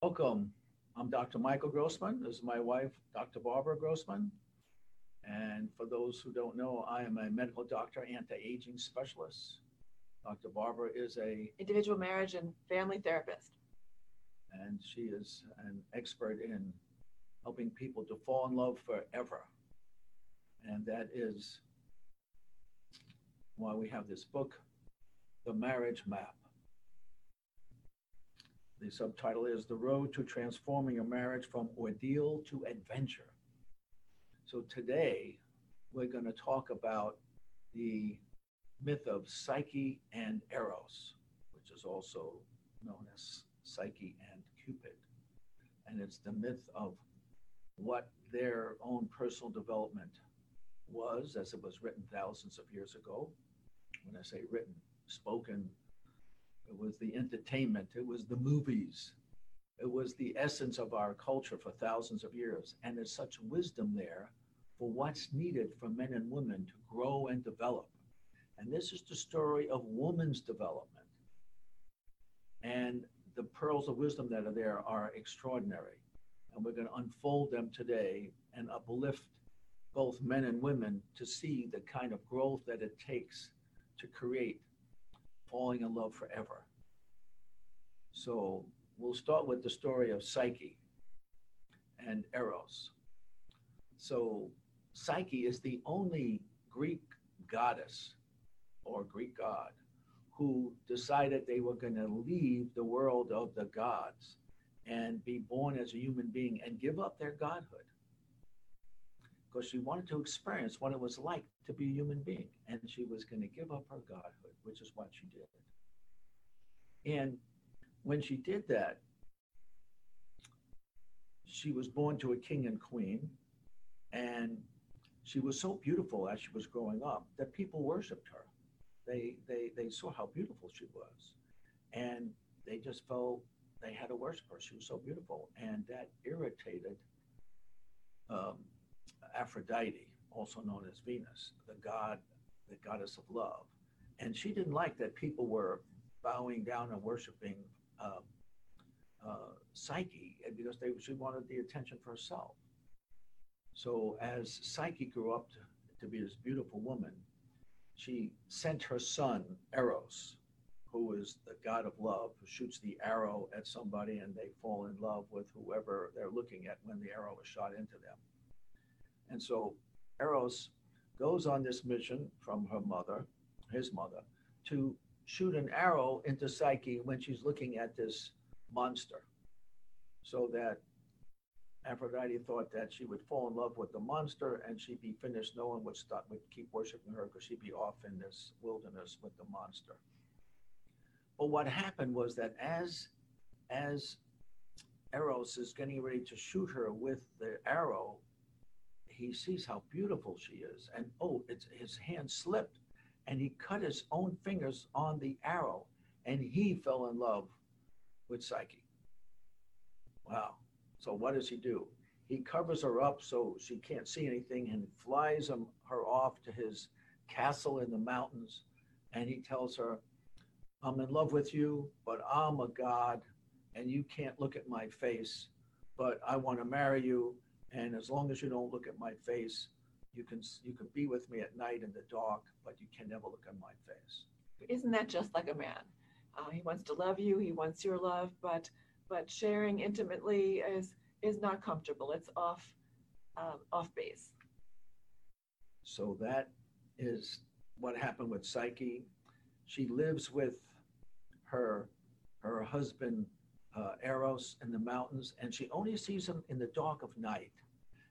Welcome. I'm Dr. Michael Grossman. This is my wife, Dr. Barbara Grossman. And for those who don't know, I am a medical doctor, anti-aging specialist. Dr. Barbara is a individual marriage and family therapist. And she is an expert in helping people to fall in love forever. And that is why we have this book, The Marriage Map. The subtitle is The Road to Transforming a Marriage from Ordeal to Adventure. So today, we're going to talk about the myth of Psyche and Eros, which is also known as Psyche and Cupid. And it's the myth of what their own personal development was as it was written thousands of years ago. When I say written, spoken, it was the entertainment, it was the movies, it was the essence of our culture for thousands of years. And there's such wisdom there for what's needed for men and women to grow and develop. And this is the story of woman's development. And the pearls of wisdom that are there are extraordinary. And we're going to unfold them today and uplift both men and women to see the kind of growth that it takes to create falling in love forever. So we'll start with the story of Psyche and Eros. So Psyche is the only Greek goddess or Greek god who decided they were going to leave the world of the gods and be born as a human being and give up their godhood because she wanted to experience what it was like to be a human being. And she was going to give up her godhood, which is what she did. And when she did that, she was born to a king and queen. And she was so beautiful as she was growing up that people worshiped her. They, they, they saw how beautiful she was. And they just felt they had to worship her. She was so beautiful. And that irritated um, Aphrodite, also known as Venus, the god, the goddess of love. And she didn't like that people were bowing down and worshiping uh, uh, Psyche because they, she wanted the attention for herself. So as Psyche grew up to, to be this beautiful woman, she sent her son, Eros, who is the god of love, who shoots the arrow at somebody and they fall in love with whoever they're looking at when the arrow is shot into them. And so Eros goes on this mission from her mother, his mother, to shoot an arrow into Psyche when she's looking at this monster. So that Aphrodite thought that she would fall in love with the monster and she'd be finished. No one would stop, would keep worshiping her because she'd be off in this wilderness with the monster. But what happened was that as as Eros is getting ready to shoot her with the arrow, he sees how beautiful she is. And oh, it's, his hand slipped and he cut his own fingers on the arrow and he fell in love with Psyche. Wow. So what does he do? He covers her up so she can't see anything and flies him, her off to his castle in the mountains. And he tells her, I'm in love with you, but I'm a god and you can't look at my face, but I want to marry you and as long as you don't look at my face, you can you can be with me at night in the dark, but you can never look at my face. Isn't that just like a man? Uh, he wants to love you. He wants your love, but but sharing intimately is is not comfortable. It's off um, off base. So that is what happened with Psyche. She lives with her her husband uh, Eros in the mountains, and she only sees him in the dark of night.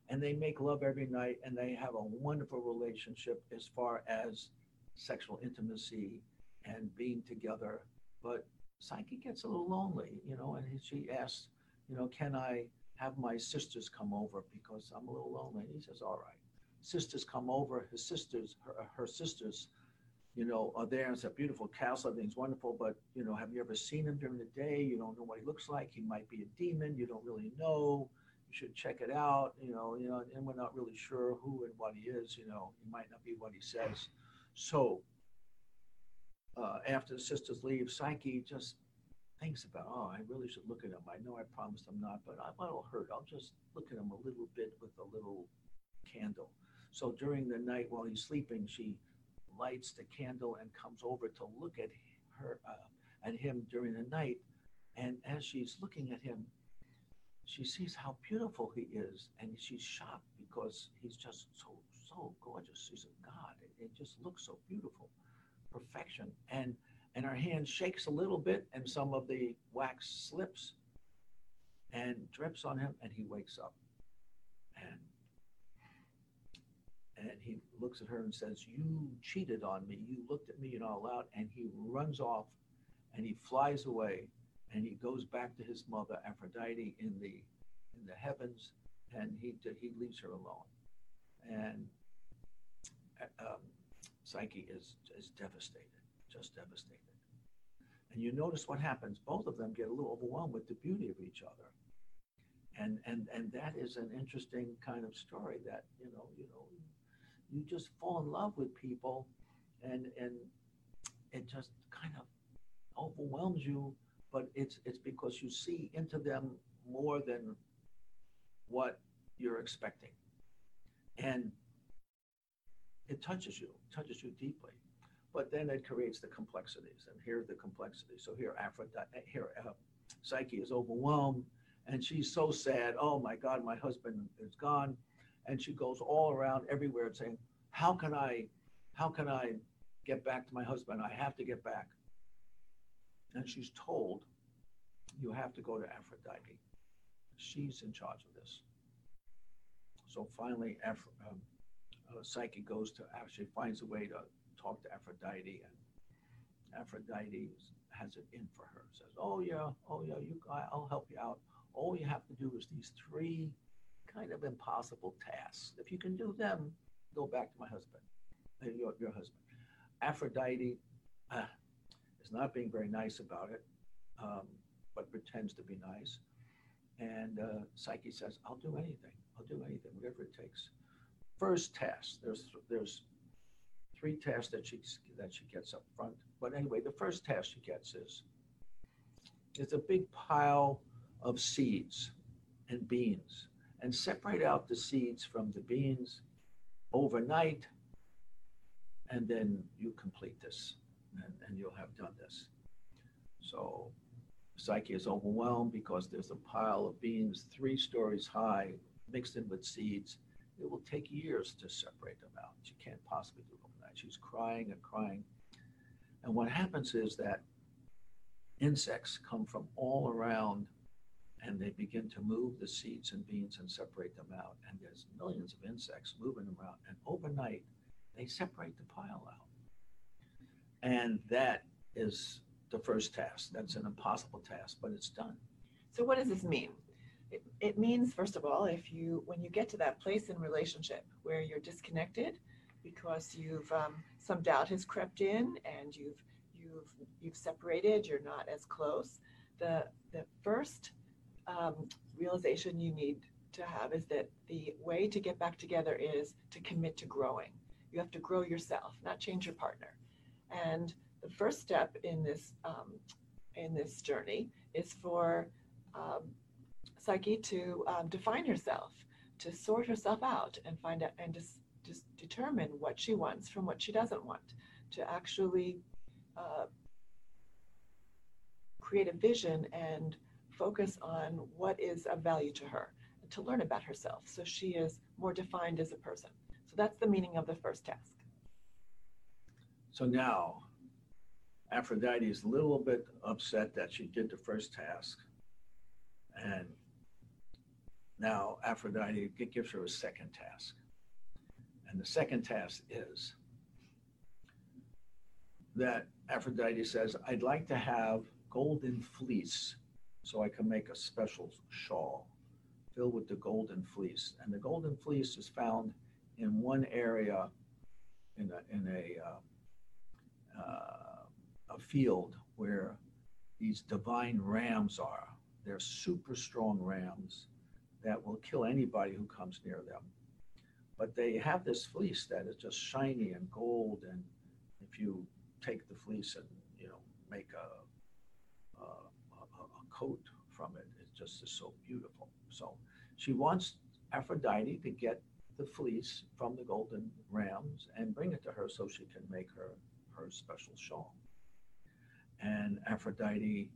And they make love every night, and they have a wonderful relationship as far as sexual intimacy and being together. But Psyche gets a little lonely, you know, and she asks, you know, can I have my sisters come over because I'm a little lonely? And he says, all right. Sisters come over. His sisters, her, her sisters, you know, are there. It's a beautiful castle. Everything's wonderful. But, you know, have you ever seen him during the day? You don't know what he looks like. He might be a demon. You don't really know. You should check it out, you know, you know, and we're not really sure who and what he is, you know, he might not be what he says. So uh, after the sisters leave, Psyche just thinks about, oh, I really should look at him. I know I promised I'm not, but I, will hurt. I'll just look at him a little bit with a little candle. So during the night while he's sleeping, she lights the candle and comes over to look at her uh, at him during the night. And as she's looking at him, she sees how beautiful he is, and she's shocked because he's just so so gorgeous. He's a god. It, it just looks so beautiful, perfection. And and her hand shakes a little bit, and some of the wax slips and drips on him, and he wakes up. And and he looks at her and says, "You cheated on me. You looked at me and all out." And he runs off, and he flies away, and he goes back to his mother Aphrodite in the in the heavens, and he he leaves her alone. And um, Psyche is is devastated, just devastated. And you notice what happens. Both of them get a little overwhelmed with the beauty of each other. And and and that is an interesting kind of story that, you know, you know, you just fall in love with people and and it just kind of overwhelms you, but it's it's because you see into them more than what you're expecting. And it touches you, touches you deeply but then it creates the complexities. And here are the complexities. So here, Aphrodite, here, uh, Psyche is overwhelmed and she's so sad. Oh my God, my husband is gone. And she goes all around everywhere saying, how can I, how can I get back to my husband? I have to get back. And she's told, you have to go to Aphrodite. She's in charge of this. So finally, um, uh, Psyche goes to, actually finds a way to talk to Aphrodite, and Aphrodite has it in for her. Says, "Oh yeah, oh yeah, you, I'll help you out. All you have to do is these three kind of impossible tasks. If you can do them, go back to my husband, uh, your, your husband." Aphrodite uh, is not being very nice about it, um, but pretends to be nice. And uh, Psyche says, "I'll do anything. I'll do anything, whatever it takes." First task. There's there's three tasks that she that she gets up front. But anyway, the first task she gets is it's a big pile of seeds and beans and separate out the seeds from the beans overnight and then you complete this and, and you'll have done this. So Psyche is overwhelmed because there's a pile of beans three stories high mixed in with seeds. It will take years to separate them out. She can't possibly do it overnight. She's crying and crying. And what happens is that insects come from all around and they begin to move the seeds and beans and separate them out. And there's millions of insects moving around. And overnight, they separate the pile out. And that is the first task. That's an impossible task, but it's done. So, what does this mean? It, it means, first of all, if you, when you get to that place in relationship where you're disconnected, because you've um, some doubt has crept in and you've you've you've separated you're not as close the the first um, realization you need to have is that the way to get back together is to commit to growing you have to grow yourself not change your partner and the first step in this um, in this journey is for um, psyche to um, define herself to sort herself out and find out and just just determine what she wants from what she doesn't want, to actually uh, create a vision and focus on what is of value to her, to learn about herself so she is more defined as a person. So that's the meaning of the first task. So now, Aphrodite is a little bit upset that she did the first task. And now Aphrodite gives her a second task. And the second task is that Aphrodite says, I'd like to have golden fleece so I can make a special shawl filled with the golden fleece. And the golden fleece is found in one area in a, in a, uh, uh, a field where these divine rams are. They're super strong rams that will kill anybody who comes near them. But they have this fleece that is just shiny and gold. And if you take the fleece and, you know, make a, a, a, a coat from it, it just is so beautiful. So she wants Aphrodite to get the fleece from the golden rams and bring it to her so she can make her her special shawl. And Aphrodite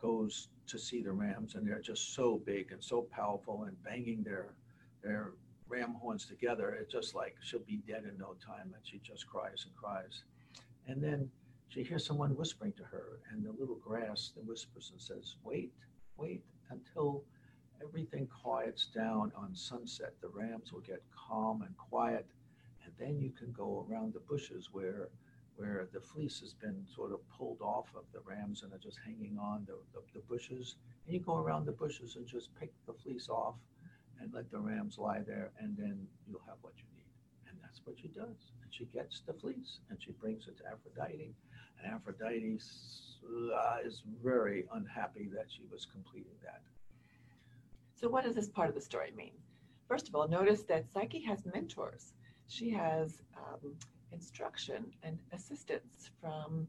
goes to see the rams, and they're just so big and so powerful and banging their their ram horns together. It's just like she'll be dead in no time, and she just cries and cries. And then she hears someone whispering to her, and the little grass that whispers and says, "Wait, wait until everything quiets down on sunset. The rams will get calm and quiet, and then you can go around the bushes where where the fleece has been sort of pulled off of the rams and are just hanging on the, the, the bushes. And you go around the bushes and just pick the fleece off and let the rams lie there, and then you'll have what you need. And that's what she does. And she gets the fleece and she brings it to Aphrodite. And Aphrodite uh, is very unhappy that she was completing that. So, what does this part of the story mean? First of all, notice that Psyche has mentors. She has um, instruction and assistance from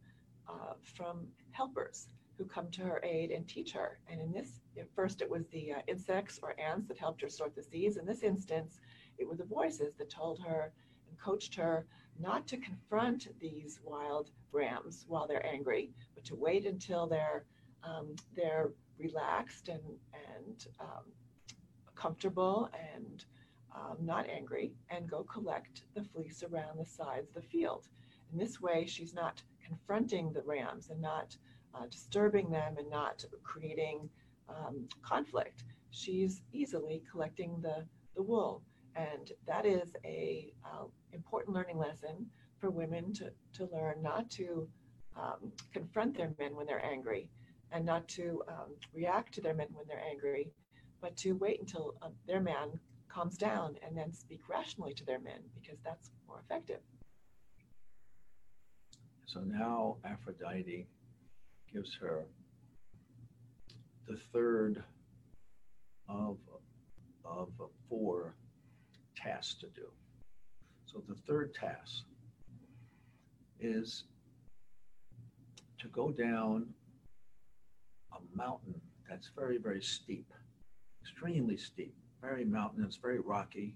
uh, from helpers who come to her aid and teach her. And in this, first, it was the uh, insects or ants that helped her sort the seeds. In this instance, it were the voices that told her and coached her not to confront these wild rams while they're angry, but to wait until they're um, they're relaxed and and um, comfortable and um, not angry, and go collect the fleece around the sides of the field. In this way, she's not confronting the rams and not uh, disturbing them and not creating um, conflict. She's easily collecting the, the wool. And that is a uh, important learning lesson for women to, to learn not to um, confront their men when they're angry and not to um, react to their men when they're angry, but to wait until um, their man calms down and then speak rationally to their men because that's more effective. So now Aphrodite gives her the third of, of four tasks to do. So the third task is to go down a mountain that's very, very steep, extremely steep very mountainous, very rocky,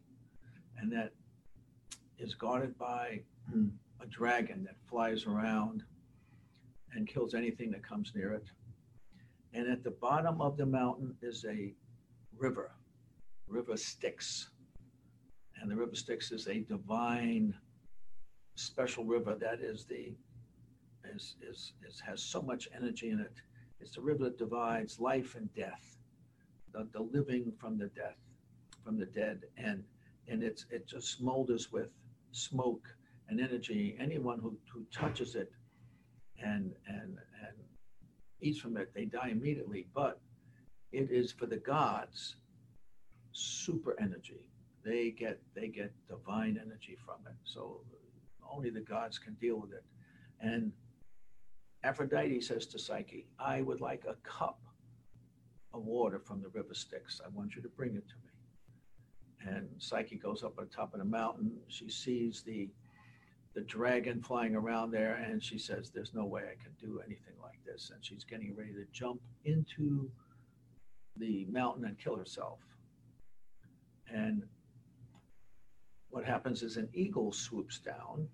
and that is guarded by a dragon that flies around and kills anything that comes near it. And at the bottom of the mountain is a river, River Styx. And the River Styx is a divine, special river that is the is, is, is has so much energy in it. It's the river that divides life and death, the, the living from the death from the dead, and and it's it just smolders with smoke and energy. Anyone who, who touches it and and and eats from it, they die immediately. But it is for the gods super energy. They get they get divine energy from it. So only the gods can deal with it. And Aphrodite says to Psyche, I would like a cup of water from the river Styx. I want you to bring it to me. And Psyche goes up on top of the mountain. She sees the the dragon flying around there, and she says, "There's no way I can do anything like this." And she's getting ready to jump into the mountain and kill herself. And what happens is an eagle swoops down.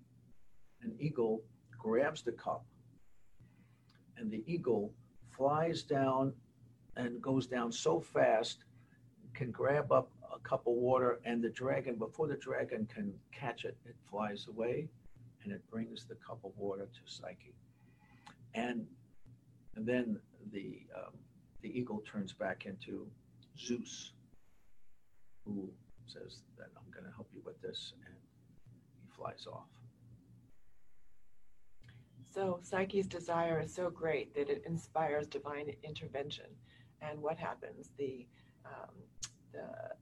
An eagle grabs the cup, and the eagle flies down and goes down so fast, can grab up a cup of water, and the dragon, before the dragon can catch it, it flies away and it brings the cup of water to Psyche. And, and then the, um, the eagle turns back into Zeus, who says that I'm going to help you with this, and he flies off. So Psyche's desire is so great that it inspires divine intervention. And what happens? The um, the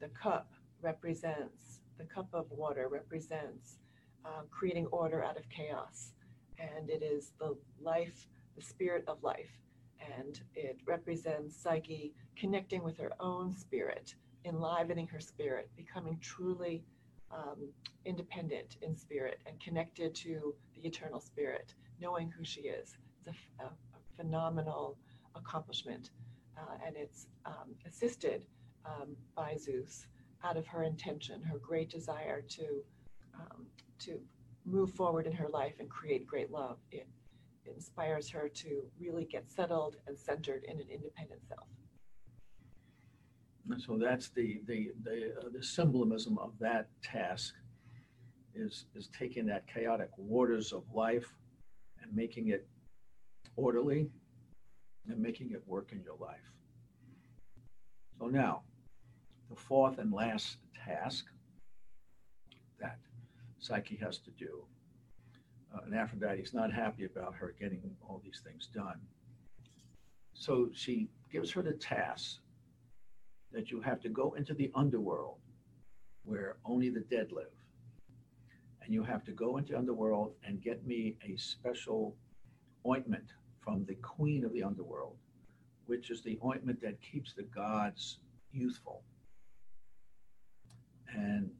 the cup represents the cup of water represents um, creating order out of chaos, and it is the life, the spirit of life, and it represents Psyche connecting with her own spirit, enlivening her spirit, becoming truly um, independent in spirit and connected to the eternal spirit, knowing who she is. It's a, a, a phenomenal accomplishment, uh, and it's um, assisted um, by Zeus out of her intention, her great desire to um, to move forward in her life and create great love. It inspires her to really get settled and centered in an independent self. And so that's the the the, uh, the symbolism of that task is is taking that chaotic waters of life and making it orderly and making it work in your life. So now, the fourth and last task that Psyche has to do. Uh, and Aphrodite is not happy about her getting all these things done. So she gives her the task that you have to go into the underworld where only the dead live. And you have to go into underworld and get me a special ointment from the queen of the underworld, which is the ointment that keeps the gods youthful. And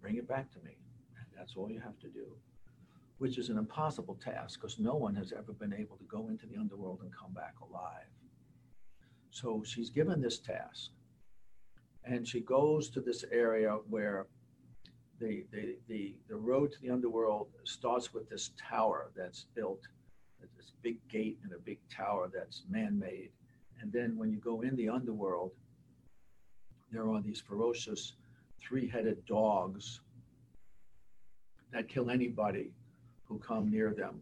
bring it back to me. That's all you have to do, which is an impossible task because no one has ever been able to go into the underworld and come back alive. So she's given this task and she goes to this area where the, the, the, the road to the underworld starts with this tower that's built, this big gate and a big tower that's man-made. And then when you go in the underworld, there are these ferocious three-headed dogs that kill anybody who come near them.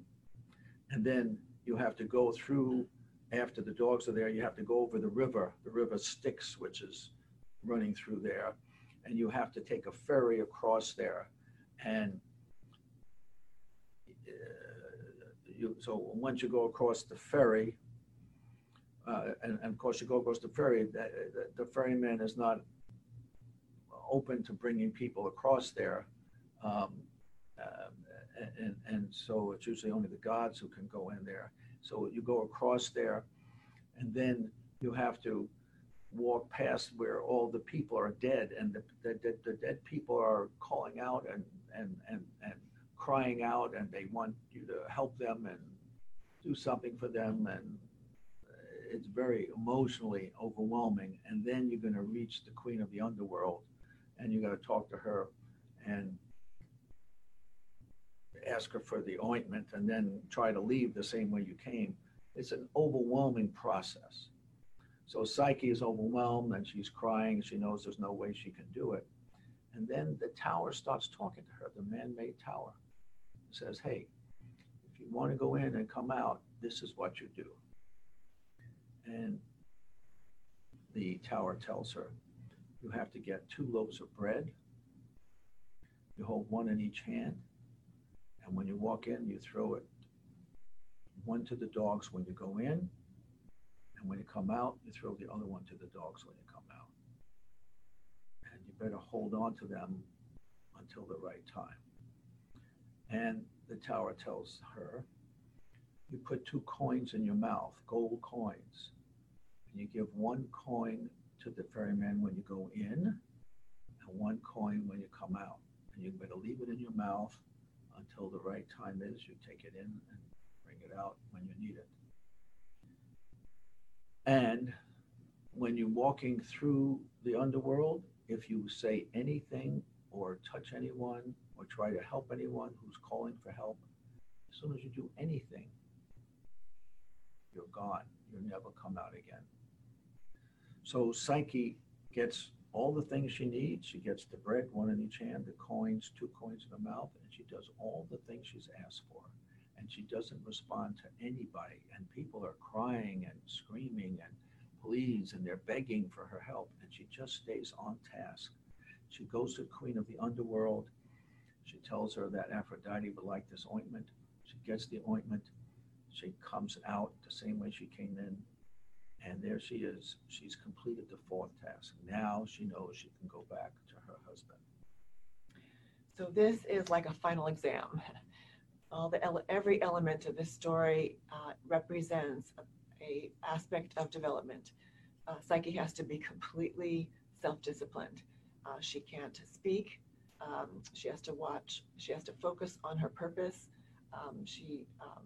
And then you have to go through, after the dogs are there, you have to go over the river, the river Styx, which is running through there, and you have to take a ferry across there. And uh, you, so once you go across the ferry, uh, and, and, of course you go across the ferry, the, the, ferryman is not open to bringing people across there. Um, uh, and, and so it's usually only the gods who can go in there. So you go across there, and then you have to walk past where all the people are dead and the, the, the, the, dead people are calling out and, and, and, and crying out and they want you to help them and do something for them and it's very emotionally overwhelming and then you're going to reach the queen of the underworld and you got to talk to her and ask her for the ointment and then try to leave the same way you came it's an overwhelming process so Psyche is overwhelmed and she's crying. She knows there's no way she can do it. And then the tower starts talking to her, the man made tower. says, Hey, if you want to go in and come out, this is what you do. And the tower tells her, You have to get two loaves of bread. You hold one in each hand. And when you walk in, you throw it one to the dogs when you go in, and when you come out, you throw the other one to the dogs when you come out. And you better hold on to them until the right time. And the tower tells her, you put two coins in your mouth, gold coins, and you give one coin to the ferryman when you go in and one coin when you come out. And you better leave it in your mouth until the right time is. You take it in and bring it out when you need it. And when you're walking through the underworld, if you say anything or touch anyone or try to help anyone who's calling for help, as soon as you do anything, you're gone. You'll never come out again. So Psyche gets all the things she needs. She gets the bread, one in each hand, the coins, two coins in her mouth, and she does all the things she's asked for and she doesn't respond to anybody. And people are crying and screaming and pleads and they're begging for her help. And she just stays on task. She goes to the queen of the underworld. She tells her that Aphrodite would like this ointment. She gets the ointment. She comes out the same way she came in. And there she is. She's completed the fourth task. Now she knows she can go back to her husband. So this is like a final exam. All the ele- every element of this story uh, represents a, a aspect of development. Uh, Psyche has to be completely self-disciplined. Uh, she can't speak. Um, she has to watch. She has to focus on her purpose. Um, she um,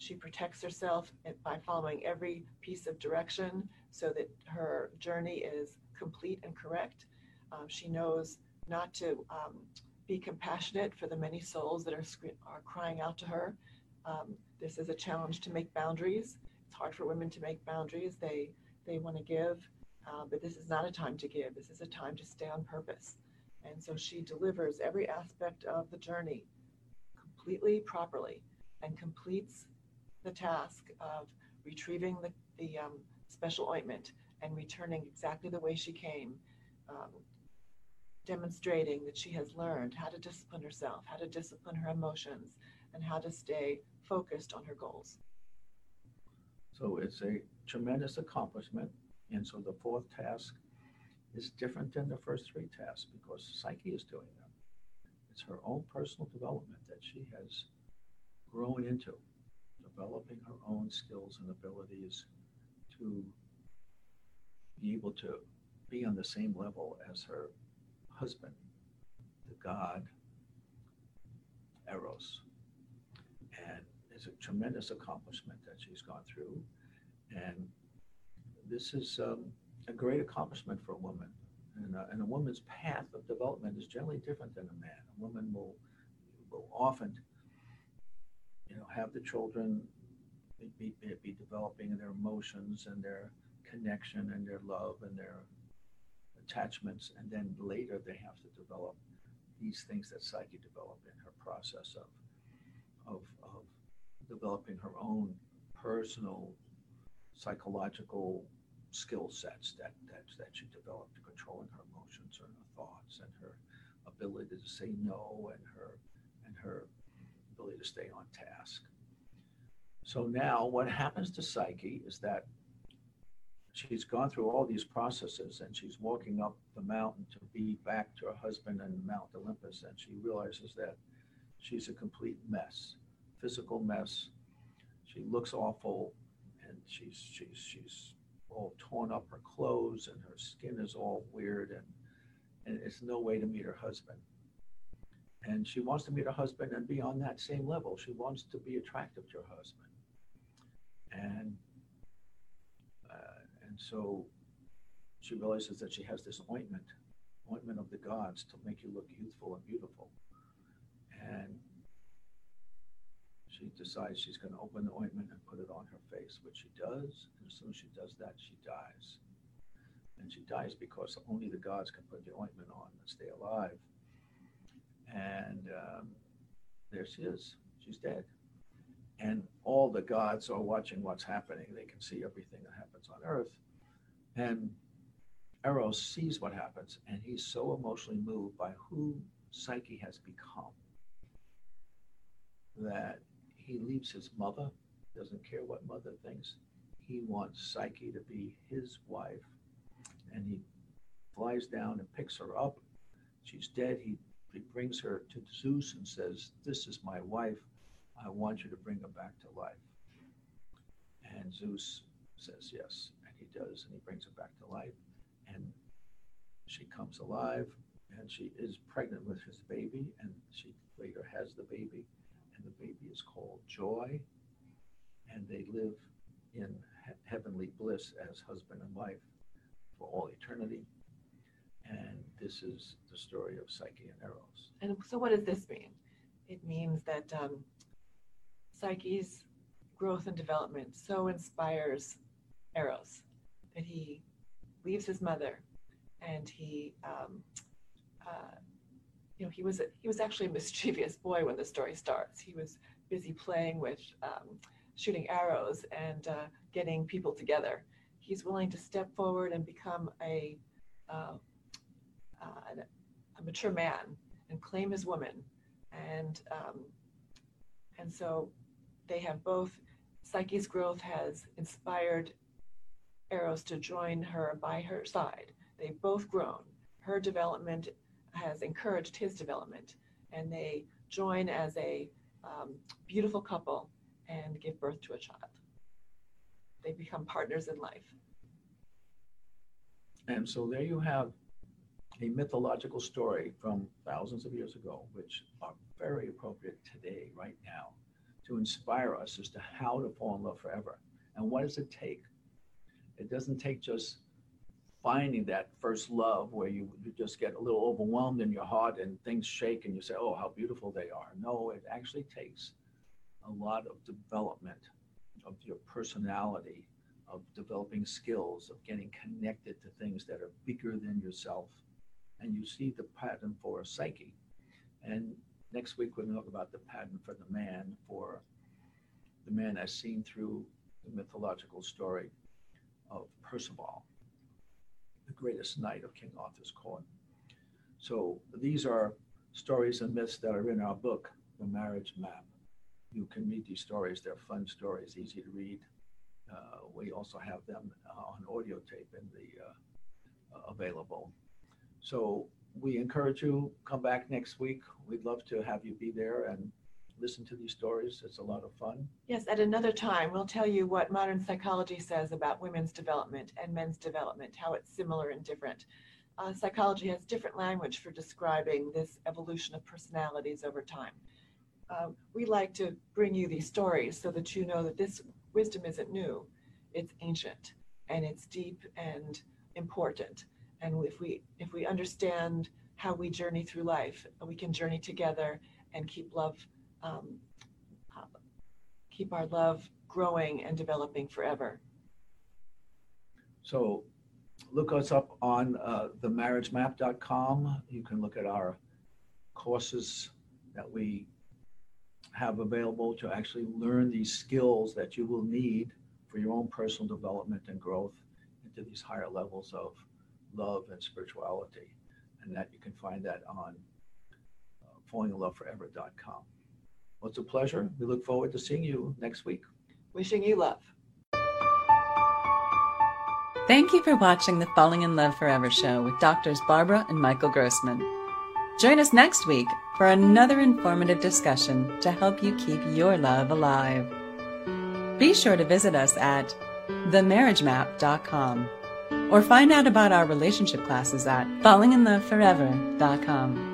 she protects herself by following every piece of direction so that her journey is complete and correct. Um, she knows not to um, be compassionate for the many souls that are, are crying out to her. Um, this is a challenge to make boundaries. It's hard for women to make boundaries. They, they want to give, uh, but this is not a time to give. This is a time to stay on purpose. And so she delivers every aspect of the journey completely properly and completes the task of retrieving the, the um, special ointment and returning exactly the way she came, um, demonstrating that she has learned how to discipline herself, how to discipline her emotions, and how to stay focused on her goals. So it's a tremendous accomplishment. And so the fourth task is different than the first three tasks because Psyche is doing them. It's her own personal development that she has grown into, developing her own skills and abilities to be able to be on the same level as her husband, the god Eros. And it's a tremendous accomplishment that she's gone through. And this is um, a great accomplishment for a woman. And, uh, and a woman's path of development is generally different than a man. A woman will, will often, you know, have the children be, be, be developing their emotions and their connection and their love and their attachments, and then later they have to develop these things that Psyche developed in her process of, of, of developing her own personal psychological skill sets that, that, that she developed, controlling her emotions and her thoughts and her ability to say no and her and her ability to stay on task. So now what happens to Psyche is that she's gone through all these processes and she's walking up the mountain to be back to her husband in Mount Olympus and she realizes that she's a complete mess physical mess she looks awful and she's she's she's all torn up her clothes and her skin is all weird and and it's no way to meet her husband and she wants to meet her husband and be on that same level she wants to be attractive to her husband and uh, and so she realizes that she has this ointment, ointment of the gods to make you look youthful and beautiful. And she decides she's going to open the ointment and put it on her face, which she does. And as soon as she does that, she dies. And she dies because only the gods can put the ointment on and stay alive. And um, there she is. She's dead. And all the gods are watching what's happening. They can see everything that happens on earth. And Eros sees what happens, and he's so emotionally moved by who Psyche has become that he leaves his mother, doesn't care what mother thinks. He wants Psyche to be his wife, and he flies down and picks her up. She's dead. He, he brings her to Zeus and says, This is my wife. I want you to bring her back to life. And Zeus says yes and he does, and he brings her back to life. And she comes alive, and she is pregnant with his baby, and she later has the baby, and the baby is called Joy, and they live in he- heavenly bliss as husband and wife for all eternity. And this is the story of Psyche and Eros. And so, what does this mean? It means that um, Psyche's growth and development so inspires Eros that he leaves his mother and he um, uh, you know he was a, he was actually a mischievous boy when the story starts he was busy playing with um, shooting arrows and uh, getting people together he's willing to step forward and become a uh, uh a mature man and claim his woman and um, and so they have both. Psyche's growth has inspired Eros to join her by her side. They've both grown. Her development has encouraged his development, and they join as a um, beautiful couple and give birth to a child. They become partners in life. And so there you have a mythological story from thousands of years ago, which are very appropriate today, right now, to inspire us as to how to fall in love forever. And what does it take? It doesn't take just finding that first love where you, you just get a little overwhelmed in your heart and things shake and you say, oh, how beautiful they are. No, it actually takes a lot of development of your personality, of developing skills, of getting connected to things that are bigger than yourself. And you see the pattern for psyche. And next week, we're going to talk about the pattern for the man, for the man as seen through the mythological story of Percival the greatest knight of King Arthur's court. So these are stories and myths that are in our book, The Marriage Map. You can read these stories. They're fun stories, easy to read. Uh, we also have them uh, on audio tape in the uh, available. So we encourage you come back next week. We'd love to have you be there and listen to these stories. It's a lot of fun. Yes, at another time, we'll tell you what modern psychology says about women's development and men's development, how it's similar and different. Uh, psychology has different language for describing this evolution of personalities over time. Uh, we like to bring you these stories so that you know that this wisdom isn't new, it's ancient and it's deep and important. And if we if we understand how we journey through life, we can journey together and keep love um, keep our love growing and developing forever. So look us up on uh, themarriagemap.com. You can look at our courses that we have available to actually learn these skills that you will need for your own personal development and growth into these higher levels of love and spirituality. And that you can find that on uh, fallinginloveforever.com. Well, it's a pleasure. We look forward to seeing you next week. Wishing you love. Thank you for watching the Falling in Love Forever show with Doctors Barbara and Michael Grossman. Join us next week for another informative discussion to help you keep your love alive. Be sure to visit us at themarriagemap.com or find out about our relationship classes at fallinginloveforever.com.